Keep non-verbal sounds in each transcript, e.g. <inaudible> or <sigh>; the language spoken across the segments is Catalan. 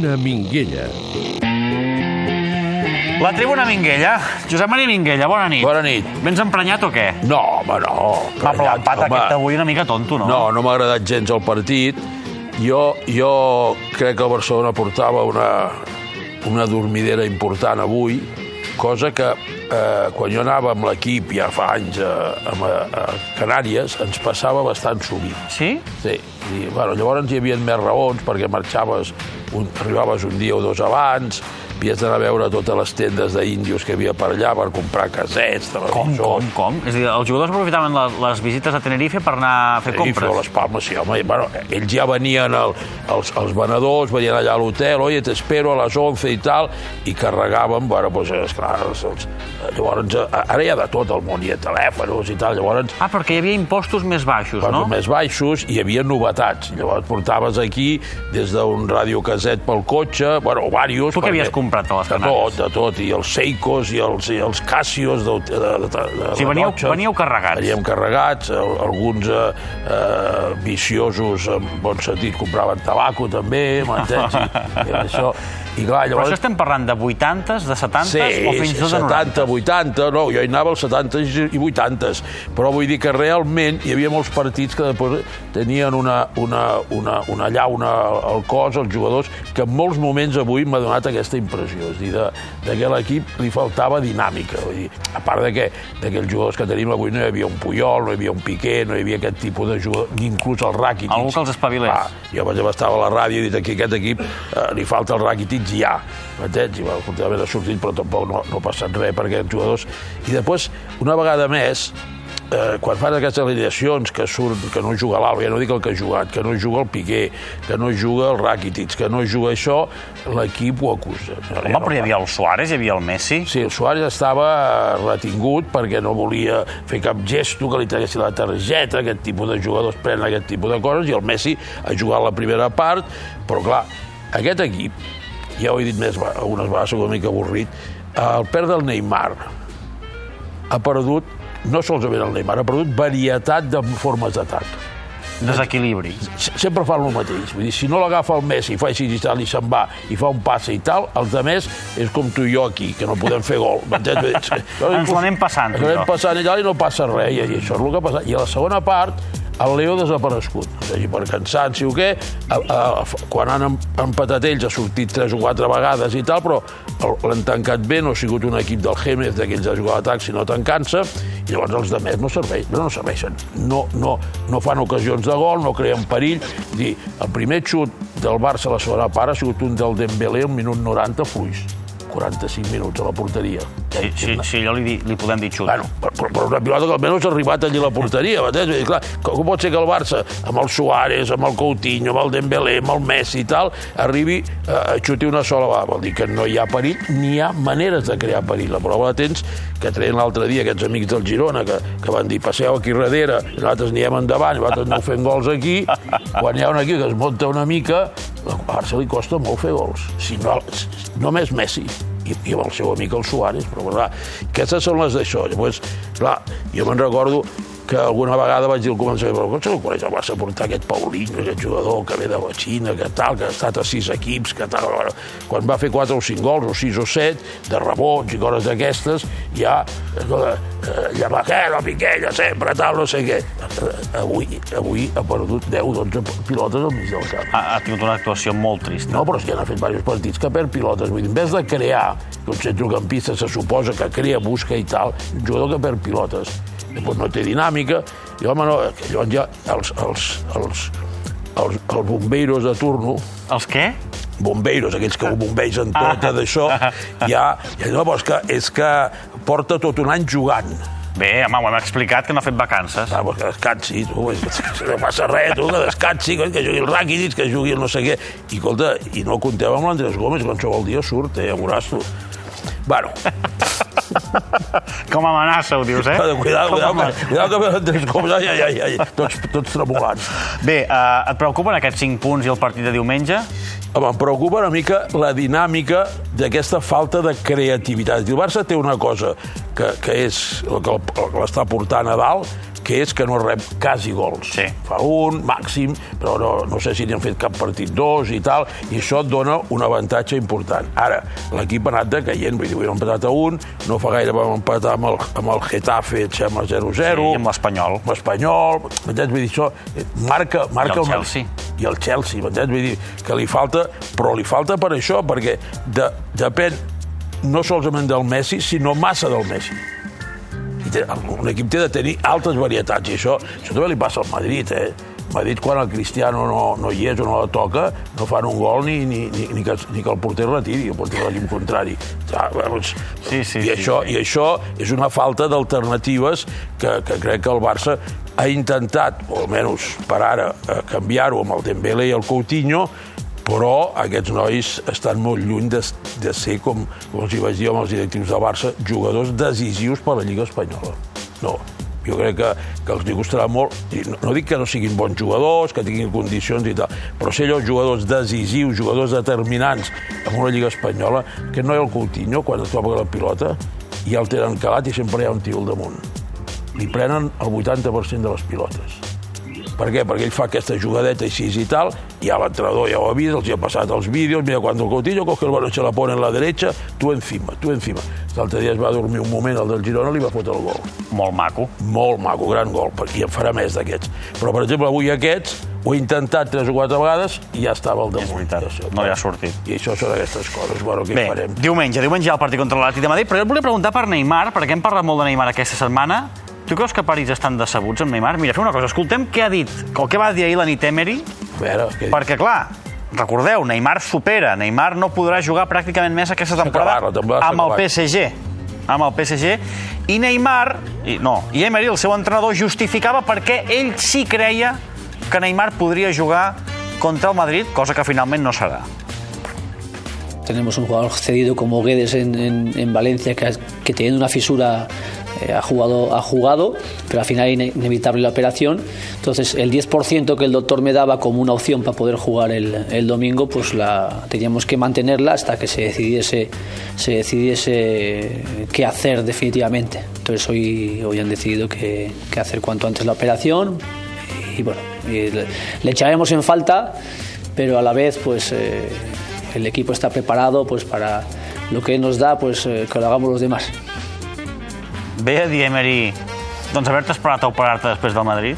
tribuna Minguella. La tribuna Minguella. Josep Maria Minguella, bona nit. Bona nit. Vens emprenyat o què? No, home, no. Va, però l'empat Home, aquest avui una mica tonto, no? No, no m'ha agradat gens el partit. Jo, jo crec que el Barcelona portava una, una dormidera important avui, cosa que eh, quan jo anava amb l'equip ja fa anys a, a, a Canàries ens passava bastant sovint. Sí? Sí, i, bueno, llavors hi havia més raons perquè marxaves, un, arribaves un dia o dos abans, havies d'anar a veure totes les tendes d'índios que havia per allà per comprar casets, Com, televisors... com, com? És a dir, els jugadors aprofitaven la, les visites a Tenerife per anar a fer I compres. les palmes, sí, home. I, Bueno, ells ja venien, el, els, els venedors, venien allà a l'hotel, oi, t'espero a les 11 i tal, i carregaven, bueno, doncs, esclar, els, els, llavors, ara hi ha de tot al món, hi ha telèfons i tal, llavors, Ah, perquè hi havia impostos més baixos, no? més baixos, hi havia novetats. Llavors portaves aquí des d'un radiocaset pel cotxe, bueno, diversos... Tu què havies perquè- comprat a les De Canàries? tot, de tot, i els Seicos i els, i els Casios de, de, de, de, de Sí, veníeu- rellotges. veníeu carregats. Veníem carregats, al- alguns eh, eh, viciosos, en bon sentit, compraven tabaco també, m'entens? I, i això... <laughs> I clar, Però llavors... això estem parlant de 80s, de 70s o fins i tot de 90? 70, 80, no, jo hi anava als 70 i 80, però vull dir que realment hi havia molts partits que després tenien una, una, una, una llauna al cos, els jugadors, que en molts moments avui m'ha donat aquesta impressió, és a dir, de, de que a l'equip li faltava dinàmica, vull dir, a part de que, de que els jugadors que tenim avui no hi havia un Puyol, no hi havia un Piqué, no hi havia aquest tipus de jugador, ni inclús el Rakitic. Algú que els espavilés. Ah, jo, exemple, estava a la ràdio i he dit que aquest equip eh, li falta el Rakitic ja, m'entens? I bueno, últimament ha sortit, però tampoc no, no ha passat res per aquests jugadors. I després, una vegada més, eh, quan fan aquestes alineacions que surt, que no juga l'Alba, ja no dic el que ha jugat, que no juga el Piqué, que no juga el Rakitic, que no juga això, l'equip ho acusa. Ja Home, no però hi havia el Suárez, hi havia el Messi. Sí, el Suárez estava retingut perquè no volia fer cap gesto que li traguessin la targeta, aquest tipus de jugadors prenen aquest tipus de coses, i el Messi ha jugat la primera part, però clar, aquest equip, ja ho he dit més algunes vegades, soc una mica avorrit, el perdre el Neymar ha perdut, no solament el Neymar, ha perdut varietat de formes d'atac Desequilibri. se- sempre fan el mateix. Vull dir, si no l'agafa el Messi, fa així i tal, i se'n va, i fa un passe i tal, els de més és com tu i jo aquí, que no podem fer gol. <laughs> Ens l'anem passant, Ens l'anem passant i tal, i no passa res, i, i això és el que ha passat. I a la segona part, el Leo desaparegut. Sigui, per cansanci o què, a, a, quan han em- empatat ells ha sortit tres o quatre vegades i tal, però l'han tancat bé, no ha sigut un equip del Gémez d'aquells de jugar a l'atac, sinó tancant-se, i llavors els de més no, serveix, no, serveixen. No, no, no fan ocasions de gol, no creen perill. És dir, el primer xut del Barça a la segona part ha sigut un del Dembélé, un minut 90 fluix. 45 minuts a la porteria. Sí, sí, sí allò li, li podem dir xut. Bueno, però, però una pilota que almenys ha arribat allà a la porteria? Vull dir, clar, com pot ser que el Barça, amb el Suárez, amb el Coutinho, amb el Dembélé, amb el Messi i tal, arribi eh, a xutar una sola vegada? Vol dir que no hi ha perill, ni hi ha maneres de crear perill. La prova la tens que traien l'altre dia aquests amics del Girona, que, que van dir, passeu aquí darrere, nosaltres anirem endavant, i vosaltres no fent gols aquí, quan hi ha un equip que es munta una mica, al Barça li costa molt fer gols. Si no, només Messi i, i amb el seu amic el Suárez, però clar, aquestes són les d'això. Llavors, clar, jo me'n recordo que alguna vegada vaig dir al començament, però com se l'ocorreix el Barça portar aquest Paulinho, aquest jugador que ve de la Xina, que tal, que ha estat a sis equips, que tal... Quan va fer 4 o 5 gols, o 6 o 7, de rebots i coses d'aquestes, ja, escolta, eh, la piquella, sempre, tal, no sé què. Avui, avui ha perdut 10-12 pilotes al mig del camp. Ha, ha tingut una actuació molt trista. No, però és que han fet diversos partits que perd pilotes. Vull dir, en vez de crear, un centrocampista se suposa que crea, busca i tal, un jugador que perd pilotes. Després no té dinàmica, i home, no, que llavors ja els, els, els, els, els bombeiros de turno, Els què? bombeiros, aquells que ho bombegen tot, ah. d'això, ja, ja no, és que, és que porta tot un any jugant. Bé, home, ho hem explicat que no ha fet vacances. Ah, pues que descansi, tu, no passa res, tu, que descansi, que que jugui el Rakitic, que jugui el no sé què. I, escolta, i no compteu amb l'Andrés Gómez, qualsevol dia surt, eh, ja veuràs tu. Bueno, Com a amenaça, ho dius, eh? a cuidado, amenaça. cuidado, que l'Andrés Gómez, ai, ai, ai, ai, tots, tots tremolants. Bé, eh, et preocupen aquests 5 punts i el partit de diumenge? Home, em preocupa una mica la dinàmica d'aquesta falta de creativitat. El Barça té una cosa que, que és que el que l'està portant a dalt, que és que no rep quasi gols. Sí. Fa un, màxim, però no, no sé si n'hi han fet cap partit dos i tal, i això et dona un avantatge important. Ara, l'equip ha anat decaient, vull dir, avui hem empatat a un, no fa gaire vam empatar amb el, amb el Getafe, et sembla 0-0. Sí, amb l'Espanyol. Amb l'Espanyol, m'entens? Vull dir, això eh, marca, marca I el el Chelsea. I el Chelsea, m'entens? Vull dir que li falta, però li falta per això, perquè de, depèn no solament del Messi, sinó massa del Messi. Té, un equip té de tenir altres varietats, i això, això també li passa al Madrid, eh? Madrid, quan el Cristiano no, no hi és o no la toca, no fan un gol ni, ni, ni, ni, que, ni que el porter retiri, el porter de l'equip contrari. Ah, doncs, Sí, sí, I, sí, això, sí. I això és una falta d'alternatives que, que crec que el Barça ha intentat, o almenys per ara, eh, canviar-ho amb el Dembélé i el Coutinho, però aquests nois estan molt lluny de, de ser, com, com els hi vaig dir amb els directius del Barça, jugadors decisius per la Lliga Espanyola. No, jo crec que, que els costarà molt, no, no dic que no siguin bons jugadors, que tinguin condicions i tal, però ser allò jugadors decisius, jugadors determinants en una Lliga Espanyola, que no hi ha el Coutinho, quan es toca la pilota, i el tenen calat i sempre hi ha un tio al damunt. Li prenen el 80% de les pilotes. Per què? Perquè ell fa aquesta jugadeta així i tal, i ja l'entrenador ja ho ha vist, els hi ha passat els vídeos, mira, quan el Coutinho coge el balón, se la pone en la derecha, tu encima, tu encima. L'altre dia es va dormir un moment, el del Girona li va fotre el gol. Molt maco. Molt maco, gran gol, perquè i en farà més d'aquests. Però, per exemple, avui aquests ho he intentat tres o quatre vegades i ja estava al damunt. És veritat, I això, no li ha sortit. I això són aquestes coses, bueno, què Bé, hi farem? diumenge, diumenge hi ha el partit contra l'Atlètic de Madrid, però jo et volia preguntar per Neymar, perquè hem parlat molt de Neymar aquesta setmana. Tu creus que a París estan decebuts amb Neymar? Mira, fem una cosa, escoltem què ha dit, o què va dir ahir la nit Emery, veure, què... perquè, clar, recordeu, Neymar supera, Neymar no podrà jugar pràcticament més aquesta temporada acabat, temporada s'ha amb el. PSG amb el PSG, i Neymar, i, no, i Emery, el seu entrenador, justificava perquè ell sí creia que Neymar podria jugar contra el Madrid, cosa que finalment no serà. Tenemos un jugador cedido como Guedes en, en- en Valencia que, que teniendo una fisura eh, ha, jugado, ha jugado, pero al final ine- inevitable la operación. Entonces el 10% que el doctor me daba como una opción para poder jugar el, domingo, pues la teníamos que mantenerla hasta que se decidiese, se decidiese qué hacer definitivamente. Entonces hoy, hoy han decidido que, hacer cuanto antes la operación y bueno, le echaremos en falta, pero a la vez pues eh, el equipo está preparado pues para lo que nos da pues eh, que lo hagamos los demás. Ve a dir Emery, doncs haver-te esperat a operar-te després del Madrid?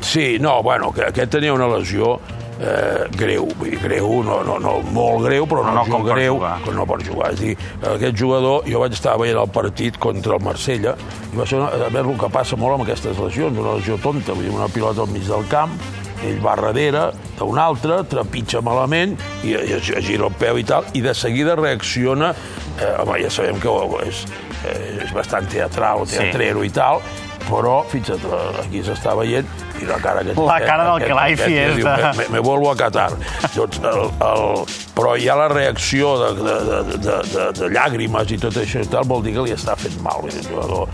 Sí, no, bueno, que aquest tenia una lesió eh, greu, vull dir, greu, no, no, no molt greu, però no, no com per greu, però no per jugar. És a dir, aquest jugador, jo vaig estar veient el partit contra el Marsella, i va ser una, a veure el que passa molt amb aquestes lesions, una lesió tonta, vull dir, una pilota al mig del camp, ell va darrere d'un altre, trepitja malament, i, i gira el peu i tal, i de seguida reacciona, eh, home, ja sabem que és, eh, és bastant teatral, Sí. teatrero i tal, però, fixa't, eh, aquí s'està veient, i la cara que... La cara del aquest- Kelaifi aquest és diu, de- Me, me, me vuelvo a Qatar. doncs, el, el, però hi ha la reacció de, de, de, de, de, de llàgrimes i tot això i tal, vol dir que li està fent mal. El jugador,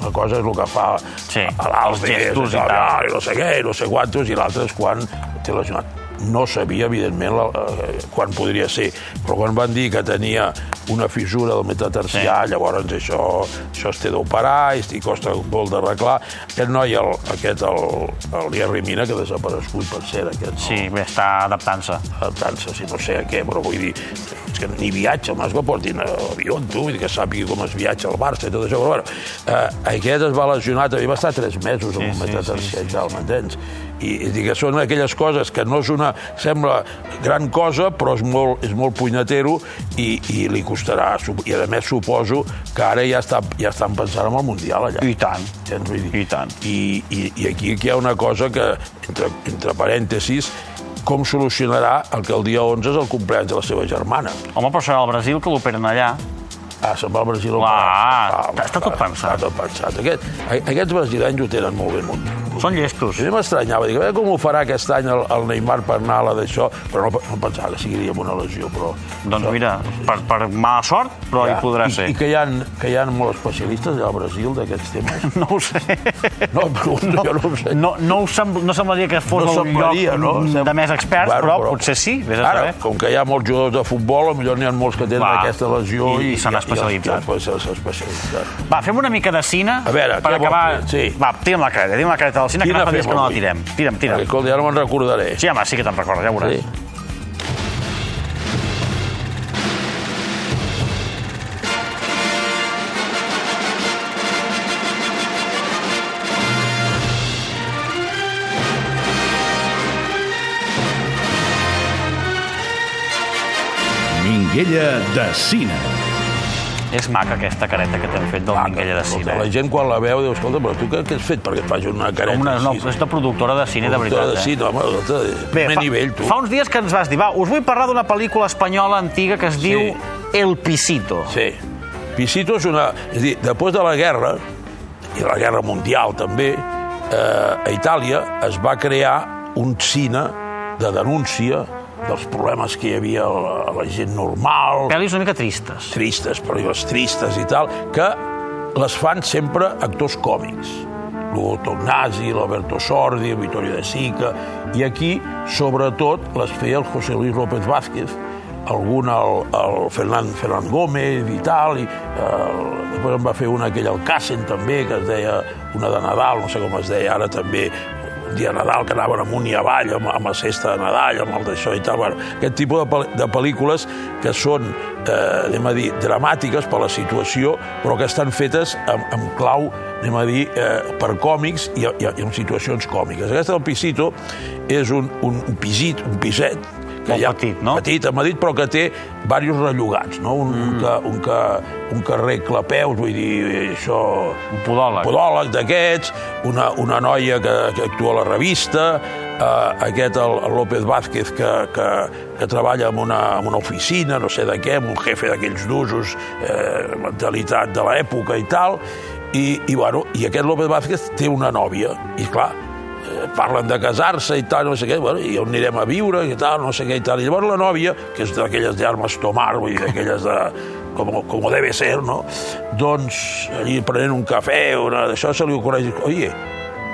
una cosa és el que fa Sí, a i no sé què, i no sé quantos, i l'altre és quan té lesionat. No sabia, evidentment, la, eh, quan podria ser, però quan van dir que tenia una fissura del metatarsià, sí. llavors això, això es té d'operar i, i costa molt d'arreglar. Aquest noi, el, aquest, el, el Jerry Mina, que ha desaparegut, per cert, aquest, no? Sí, bé, està adaptant-se. adaptant-se, si no sé a què, però vull dir, és que ni viatja, el mas que portin a l'avió, tu, vull dir que sàpiga com es viatja al Barça i tot això, però bueno, eh, aquest es va lesionar, també va estar tres mesos amb Sí, un sí, metatarsià i tal, m'entens? I, que són aquelles coses que no és una, sembla gran cosa, però és molt, és molt punyetero i, i li costarà, i a més suposo que ara ja, està, ja estan pensant en el Mundial allà. I tant. Saps? Vull dir, I tant. I, i, I aquí hi ha una cosa que, entre, entre parèntesis, com solucionarà el que el dia 11 és el compleanys de la seva germana. Home, però serà el Brasil que l'operen allà. Ah, se'n va al Brasil. a Clar, operar-se. està tot pensat. Està tot pensat. Aquest, aquests brasilenys ho tenen molt ben muntat. Són llestos. Mi m'estranyava, dic, a veure com ho farà aquest any el, el Neymar per anar a la d'això, però no, no pensava que seguiria amb una lesió, però... Doncs mira, per, per mala sort, però hi podrà I, ser. I que hi ha, que hi ha molts especialistes allà al Brasil d'aquests temes. <laughs> No ho sé. No, em pregunto, jo no ho sé. No, no, ho sem no semblaria que fos No el lloc no? de més experts, Bueno, però, però- potser sí, vés a Ara, saber. com que hi ha molts jugadors de futbol, potser n'hi ha molts que tenen Clar, aquesta lesió i- i, i- especialitzat. I, s'han especialitzat. Va, fem una mica de cine A veure, per acabar... Sí. Va, tira'm la careta, tira'm la careta del cine, Quina que no fa dies que no la tirem. Tira'm, Perquè, tira'm. escolta, ara me'n recordaré. Sí, home, sí que te'n recordes, ja veuràs. Sí. Minguella de Cine. És maca aquesta careta que t'hem fet del Minguella de Cine. La eh? gent quan la veu diu, escolta, però tu què, què has fet perquè et faci una careta Una, no, és de productora de cine, de veritat. De Eh? cine, home, escolta, Bé, fa, nivell, tu. fa uns dies que ens vas dir, va, us vull parlar d'una pel·lícula espanyola antiga que es diu El Pisito. Sí. Pisito és una... És dir, després de la guerra, i la guerra mundial també, eh, a Itàlia es va crear un cine de denúncia dels problemes que hi havia a la, a la gent normal, Pel·lis una mica tristes. tristes, pel·lícules tristes i tal, que les fan sempre actors còmics. Lugo Tognazzi, l'Alberto Sordi, el Vittorio de Sica, i aquí, sobretot, les feia el José Luis López Vázquez, algun el, el Fernand, Ferran Gómez i tal, i eh, després en va fer una aquella al Cassen també, que es deia una de Nadal, no sé com es deia ara també, un dia Nadal que anaven amunt i avall amb, amb la cesta de Nadal, amb el d'això i tal. Bueno, aquest tipus de, de pel·lícules que són, eh, anem a dir, dramàtiques per la situació, però que estan fetes amb, amb clau, anem a dir, eh, per còmics i, i, i en situacions còmiques. Aquesta del Pisito és un, un pisit, un piset, que Molt ha, petit, no? Petit, a Madrid, però que té diversos rellogats, no? Un, mm. que, un, que, un que arregla peus, vull dir, això... Un podòleg. Podòleg d'aquests, una, una noia que, que actua a la revista, eh, aquest, el, el López Vázquez, que, que, que treballa en una, en una oficina, no sé de què, amb un jefe d'aquells d'usos, eh, mentalitat de l'època i tal, i, i, bueno, i aquest López Vázquez té una nòvia, i clar, parlen de casar-se i tal, no sé què, bueno, i on anirem a viure i tal, no sé què i tal. I llavors la nòvia, que és d'aquelles d'armes tomar, vull dir, d'aquelles de... Com, com debe ser, no? Doncs, allí prenent un cafè, una d'això, se li ocorreix, oye,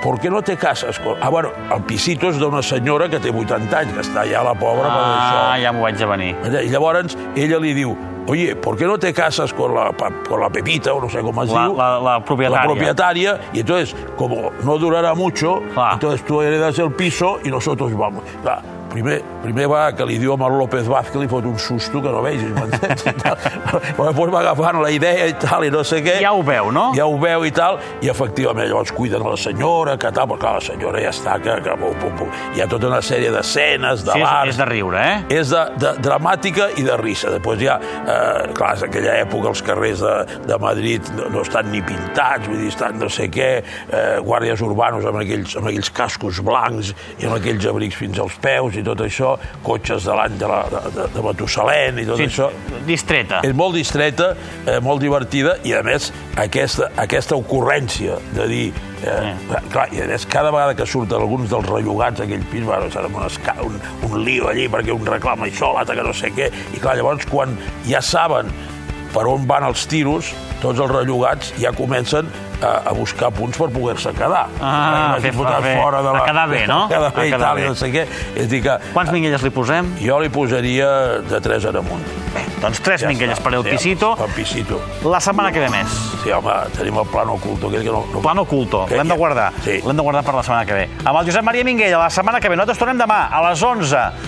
¿por qué no te casas con...? Ah, bueno, el pisito és d'una senyora que té 80 anys, que està allà la pobra per això. Ah, ja m'ho vaig a venir. I llavors ella li diu, oye, ¿por qué no te casas con la, con la Pepita, o no sé cómo es La, la, la propietària. la propietaria, y entonces, como no durará mucho, Clar. entonces tú heredas el piso y nosotros vamos. Primer, primer va que li diu amb el López Vázquez, li fot un susto que no vegis, m'entens? Però després va agafant la idea i tal, i no sé què. Ja ho veu, no? Ja ho veu i tal, i efectivament llavors cuiden la senyora, que tal, però clar, la senyora ja està, que, que pum, pum, pum. hi ha tota una sèrie d'escenes, de Sí, és, és de riure, eh? és de, de, dramàtica i de risa. Després ja, eh, clar, és aquella època els carrers de, de Madrid no, no estan ni pintats, vull dir, estan no sé què, eh, guàrdies urbanos amb aquells, amb aquells cascos blancs i amb aquells abrics fins als peus i tot això, cotxes de l'any de, la, de, de, de Matusalén i tot Sí, això. distreta. És molt distreta, eh, molt divertida i, a més, aquesta, aquesta ocurrència de dir... Eh, clar, I, a més, cada vegada que surten alguns dels rellogats d'aquell pis, bueno, serà un, esca, un, un lío allí perquè un reclama això, l'altre que no sé què, i clar, llavors quan ja saben per on van els tiros, tots els rellogats ja comencen a, a buscar punts per poder-se quedar. Ah, fer fotent fer- fora de a la... quedar bé, no? <laughs> A quedar A bé i quedar tal, bé. no sé què. És a dir que Quants minguelles li posem? jo li posaria de 3 en amunt. Doncs tres minguelles per el Sí, Pisito. Per Pisito. La setmana que ve més. Sí, home, tenim el plano oculto, que no... no... Plan oculto. Que L'hem de ja- guardar. Sí. L'hem de guardar per la setmana que ve. Amb el Josep Maria Minguella, la setmana que ve. Nosaltres tornem demà a les 11